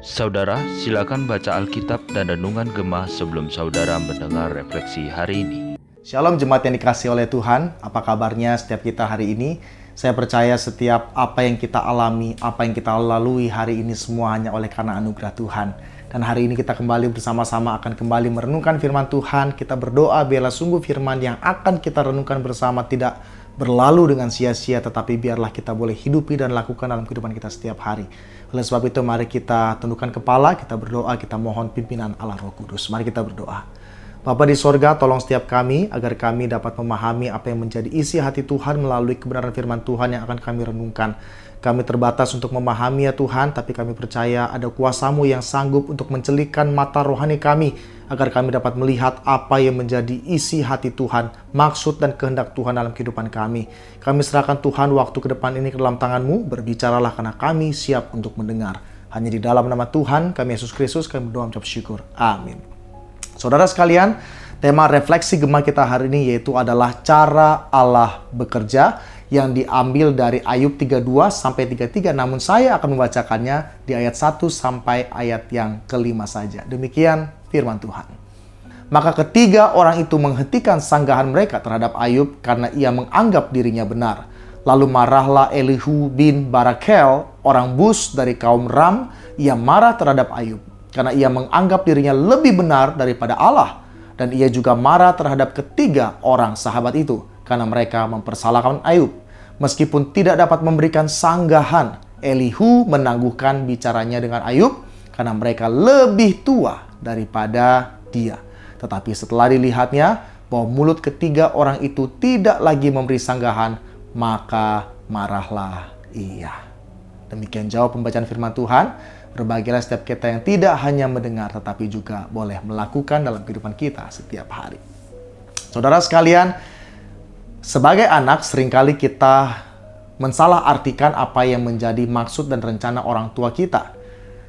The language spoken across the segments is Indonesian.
Saudara, silakan baca Alkitab dan Renungan Gemah sebelum saudara mendengar refleksi hari ini. Shalom jemaat yang dikasih oleh Tuhan, apa kabarnya setiap kita hari ini? Saya percaya setiap apa yang kita alami, apa yang kita lalui hari ini semua hanya oleh karena anugerah Tuhan. Dan hari ini kita kembali bersama-sama akan kembali merenungkan firman Tuhan. Kita berdoa biarlah sungguh firman yang akan kita renungkan bersama tidak berlalu dengan sia-sia, tetapi biarlah kita boleh hidupi dan lakukan dalam kehidupan kita setiap hari. Oleh sebab itu mari kita tundukkan kepala, kita berdoa, kita mohon pimpinan Allah Roh Kudus. Mari kita berdoa. Bapa di sorga, tolong setiap kami agar kami dapat memahami apa yang menjadi isi hati Tuhan melalui kebenaran firman Tuhan yang akan kami renungkan. Kami terbatas untuk memahami ya Tuhan, tapi kami percaya ada kuasamu yang sanggup untuk mencelikkan mata rohani kami, agar kami dapat melihat apa yang menjadi isi hati Tuhan, maksud dan kehendak Tuhan dalam kehidupan kami. Kami serahkan Tuhan waktu ke depan ini ke dalam tanganmu, berbicaralah karena kami siap untuk mendengar. Hanya di dalam nama Tuhan, kami Yesus Kristus, kami berdoa mengucap syukur. Amin. Saudara sekalian, tema refleksi gemah kita hari ini yaitu adalah cara Allah bekerja yang diambil dari Ayub 32 sampai 33 namun saya akan membacakannya di ayat 1 sampai ayat yang kelima saja. Demikian firman Tuhan. Maka ketiga orang itu menghentikan sanggahan mereka terhadap Ayub karena ia menganggap dirinya benar. Lalu marahlah Elihu bin Barakel, orang Bus dari kaum Ram, ia marah terhadap Ayub karena ia menganggap dirinya lebih benar daripada Allah dan ia juga marah terhadap ketiga orang sahabat itu karena mereka mempersalahkan Ayub. Meskipun tidak dapat memberikan sanggahan, Elihu menangguhkan bicaranya dengan Ayub karena mereka lebih tua daripada dia. Tetapi setelah dilihatnya bahwa mulut ketiga orang itu tidak lagi memberi sanggahan, maka marahlah ia. Demikian jawab pembacaan firman Tuhan. Berbahagialah setiap kita yang tidak hanya mendengar tetapi juga boleh melakukan dalam kehidupan kita setiap hari. Saudara sekalian, sebagai anak sering kali kita mensalah artikan apa yang menjadi maksud dan rencana orang tua kita.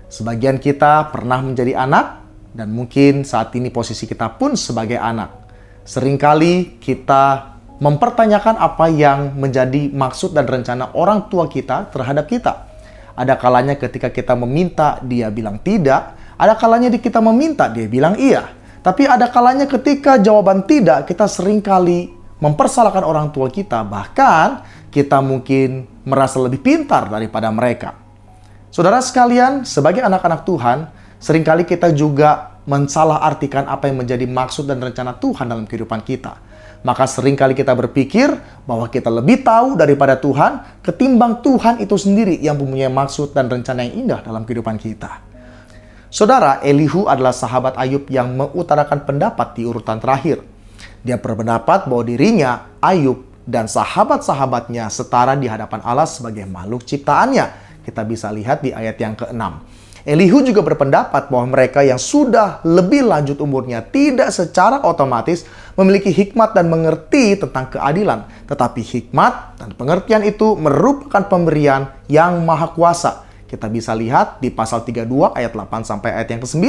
Sebagian kita pernah menjadi anak dan mungkin saat ini posisi kita pun sebagai anak. Seringkali kita mempertanyakan apa yang menjadi maksud dan rencana orang tua kita terhadap kita. Ada kalanya ketika kita meminta, dia bilang tidak. Ada kalanya kita meminta, dia bilang iya. Tapi ada kalanya ketika jawaban tidak, kita sering kali mempersalahkan orang tua kita. Bahkan kita mungkin merasa lebih pintar daripada mereka. Saudara sekalian, sebagai anak-anak Tuhan, sering kali kita juga mensalah artikan apa yang menjadi maksud dan rencana Tuhan dalam kehidupan kita maka sering kali kita berpikir bahwa kita lebih tahu daripada Tuhan ketimbang Tuhan itu sendiri yang mempunyai maksud dan rencana yang indah dalam kehidupan kita. Saudara, Elihu adalah sahabat Ayub yang mengutarakan pendapat di urutan terakhir. Dia berpendapat bahwa dirinya, Ayub, dan sahabat-sahabatnya setara di hadapan Allah sebagai makhluk ciptaannya. Kita bisa lihat di ayat yang ke-6. Elihu juga berpendapat bahwa mereka yang sudah lebih lanjut umurnya tidak secara otomatis memiliki hikmat dan mengerti tentang keadilan. Tetapi hikmat dan pengertian itu merupakan pemberian yang maha kuasa. Kita bisa lihat di pasal 32 ayat 8 sampai ayat yang ke-9.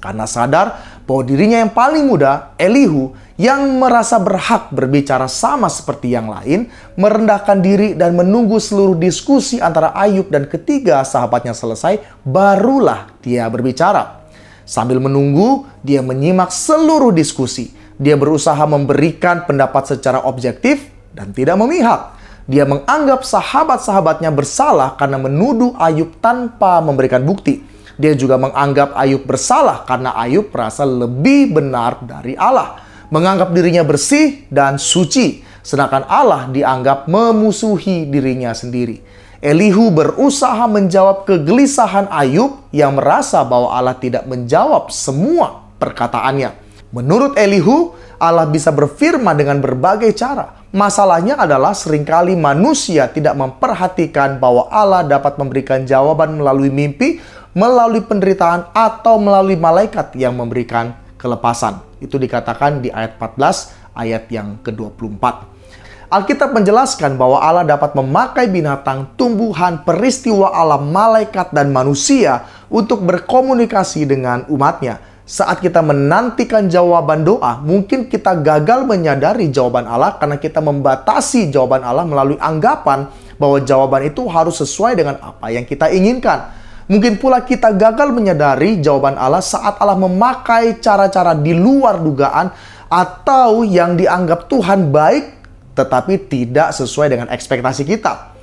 Karena sadar bahwa dirinya yang paling muda, Elihu, yang merasa berhak berbicara sama seperti yang lain, merendahkan diri dan menunggu seluruh diskusi antara Ayub dan ketiga sahabatnya selesai, barulah dia berbicara. Sambil menunggu, dia menyimak seluruh diskusi. Dia berusaha memberikan pendapat secara objektif dan tidak memihak. Dia menganggap sahabat-sahabatnya bersalah karena menuduh Ayub tanpa memberikan bukti. Dia juga menganggap Ayub bersalah karena Ayub merasa lebih benar dari Allah. Menganggap dirinya bersih dan suci. Sedangkan Allah dianggap memusuhi dirinya sendiri. Elihu berusaha menjawab kegelisahan Ayub yang merasa bahwa Allah tidak menjawab semua perkataannya. Menurut Elihu, Allah bisa berfirman dengan berbagai cara. Masalahnya adalah sering kali manusia tidak memperhatikan bahwa Allah dapat memberikan jawaban melalui mimpi melalui penderitaan atau melalui malaikat yang memberikan kelepasan. Itu dikatakan di ayat 14 ayat yang ke-24. Alkitab menjelaskan bahwa Allah dapat memakai binatang, tumbuhan, peristiwa alam, malaikat, dan manusia untuk berkomunikasi dengan umatnya. Saat kita menantikan jawaban doa, mungkin kita gagal menyadari jawaban Allah karena kita membatasi jawaban Allah melalui anggapan bahwa jawaban itu harus sesuai dengan apa yang kita inginkan. Mungkin pula kita gagal menyadari jawaban Allah saat Allah memakai cara-cara di luar dugaan atau yang dianggap Tuhan baik tetapi tidak sesuai dengan ekspektasi kita.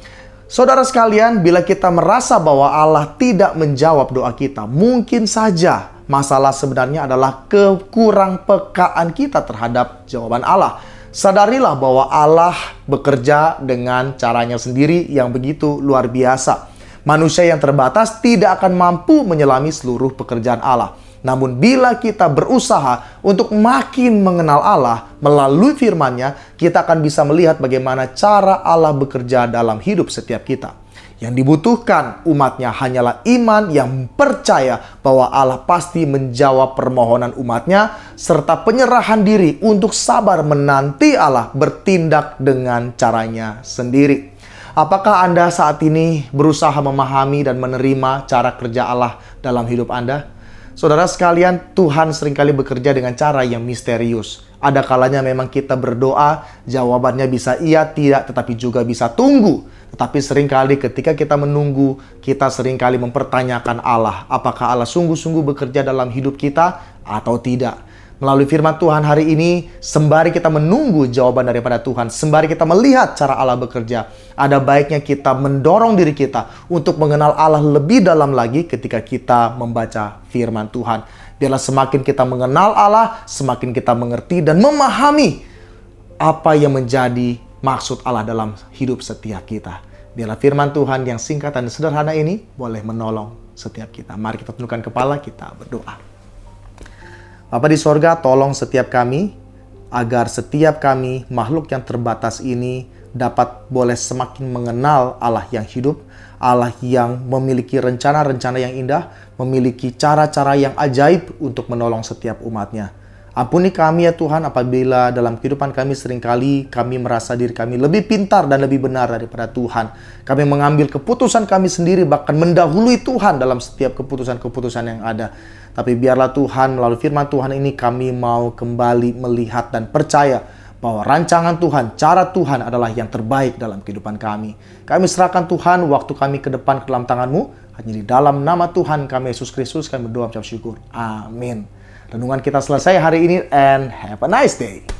Saudara sekalian, bila kita merasa bahwa Allah tidak menjawab doa kita, mungkin saja masalah sebenarnya adalah kekurang pekaan kita terhadap jawaban Allah. Sadarilah bahwa Allah bekerja dengan caranya sendiri yang begitu luar biasa. Manusia yang terbatas tidak akan mampu menyelami seluruh pekerjaan Allah. Namun bila kita berusaha untuk makin mengenal Allah melalui firman-Nya, kita akan bisa melihat bagaimana cara Allah bekerja dalam hidup setiap kita. Yang dibutuhkan umatnya hanyalah iman yang percaya bahwa Allah pasti menjawab permohonan umatnya serta penyerahan diri untuk sabar menanti Allah bertindak dengan caranya sendiri. Apakah Anda saat ini berusaha memahami dan menerima cara kerja Allah dalam hidup Anda? Saudara sekalian, Tuhan sering kali bekerja dengan cara yang misterius. Ada kalanya memang kita berdoa, jawabannya bisa iya, tidak, tetapi juga bisa tunggu. Tetapi sering kali ketika kita menunggu, kita sering kali mempertanyakan Allah. Apakah Allah sungguh-sungguh bekerja dalam hidup kita atau tidak? Melalui firman Tuhan hari ini, sembari kita menunggu jawaban daripada Tuhan, sembari kita melihat cara Allah bekerja, ada baiknya kita mendorong diri kita untuk mengenal Allah lebih dalam lagi ketika kita membaca firman Tuhan. Biarlah semakin kita mengenal Allah, semakin kita mengerti dan memahami apa yang menjadi maksud Allah dalam hidup setiap kita. Biarlah firman Tuhan yang singkat dan sederhana ini boleh menolong setiap kita. Mari kita tundukkan kepala, kita berdoa. Bapa di sorga, tolong setiap kami, agar setiap kami, makhluk yang terbatas ini, dapat boleh semakin mengenal Allah yang hidup, Allah yang memiliki rencana-rencana yang indah, memiliki cara-cara yang ajaib untuk menolong setiap umatnya. Ampuni kami ya Tuhan apabila dalam kehidupan kami sering kali kami merasa diri kami lebih pintar dan lebih benar daripada Tuhan. Kami mengambil keputusan kami sendiri bahkan mendahului Tuhan dalam setiap keputusan-keputusan yang ada. Tapi biarlah Tuhan melalui firman Tuhan ini kami mau kembali melihat dan percaya bahwa rancangan Tuhan, cara Tuhan adalah yang terbaik dalam kehidupan kami. Kami serahkan Tuhan waktu kami ke depan ke dalam tanganmu. Hanya di dalam nama Tuhan kami Yesus Kristus kami berdoa mengucap syukur. Amin. Renungan kita selesai hari ini and have a nice day.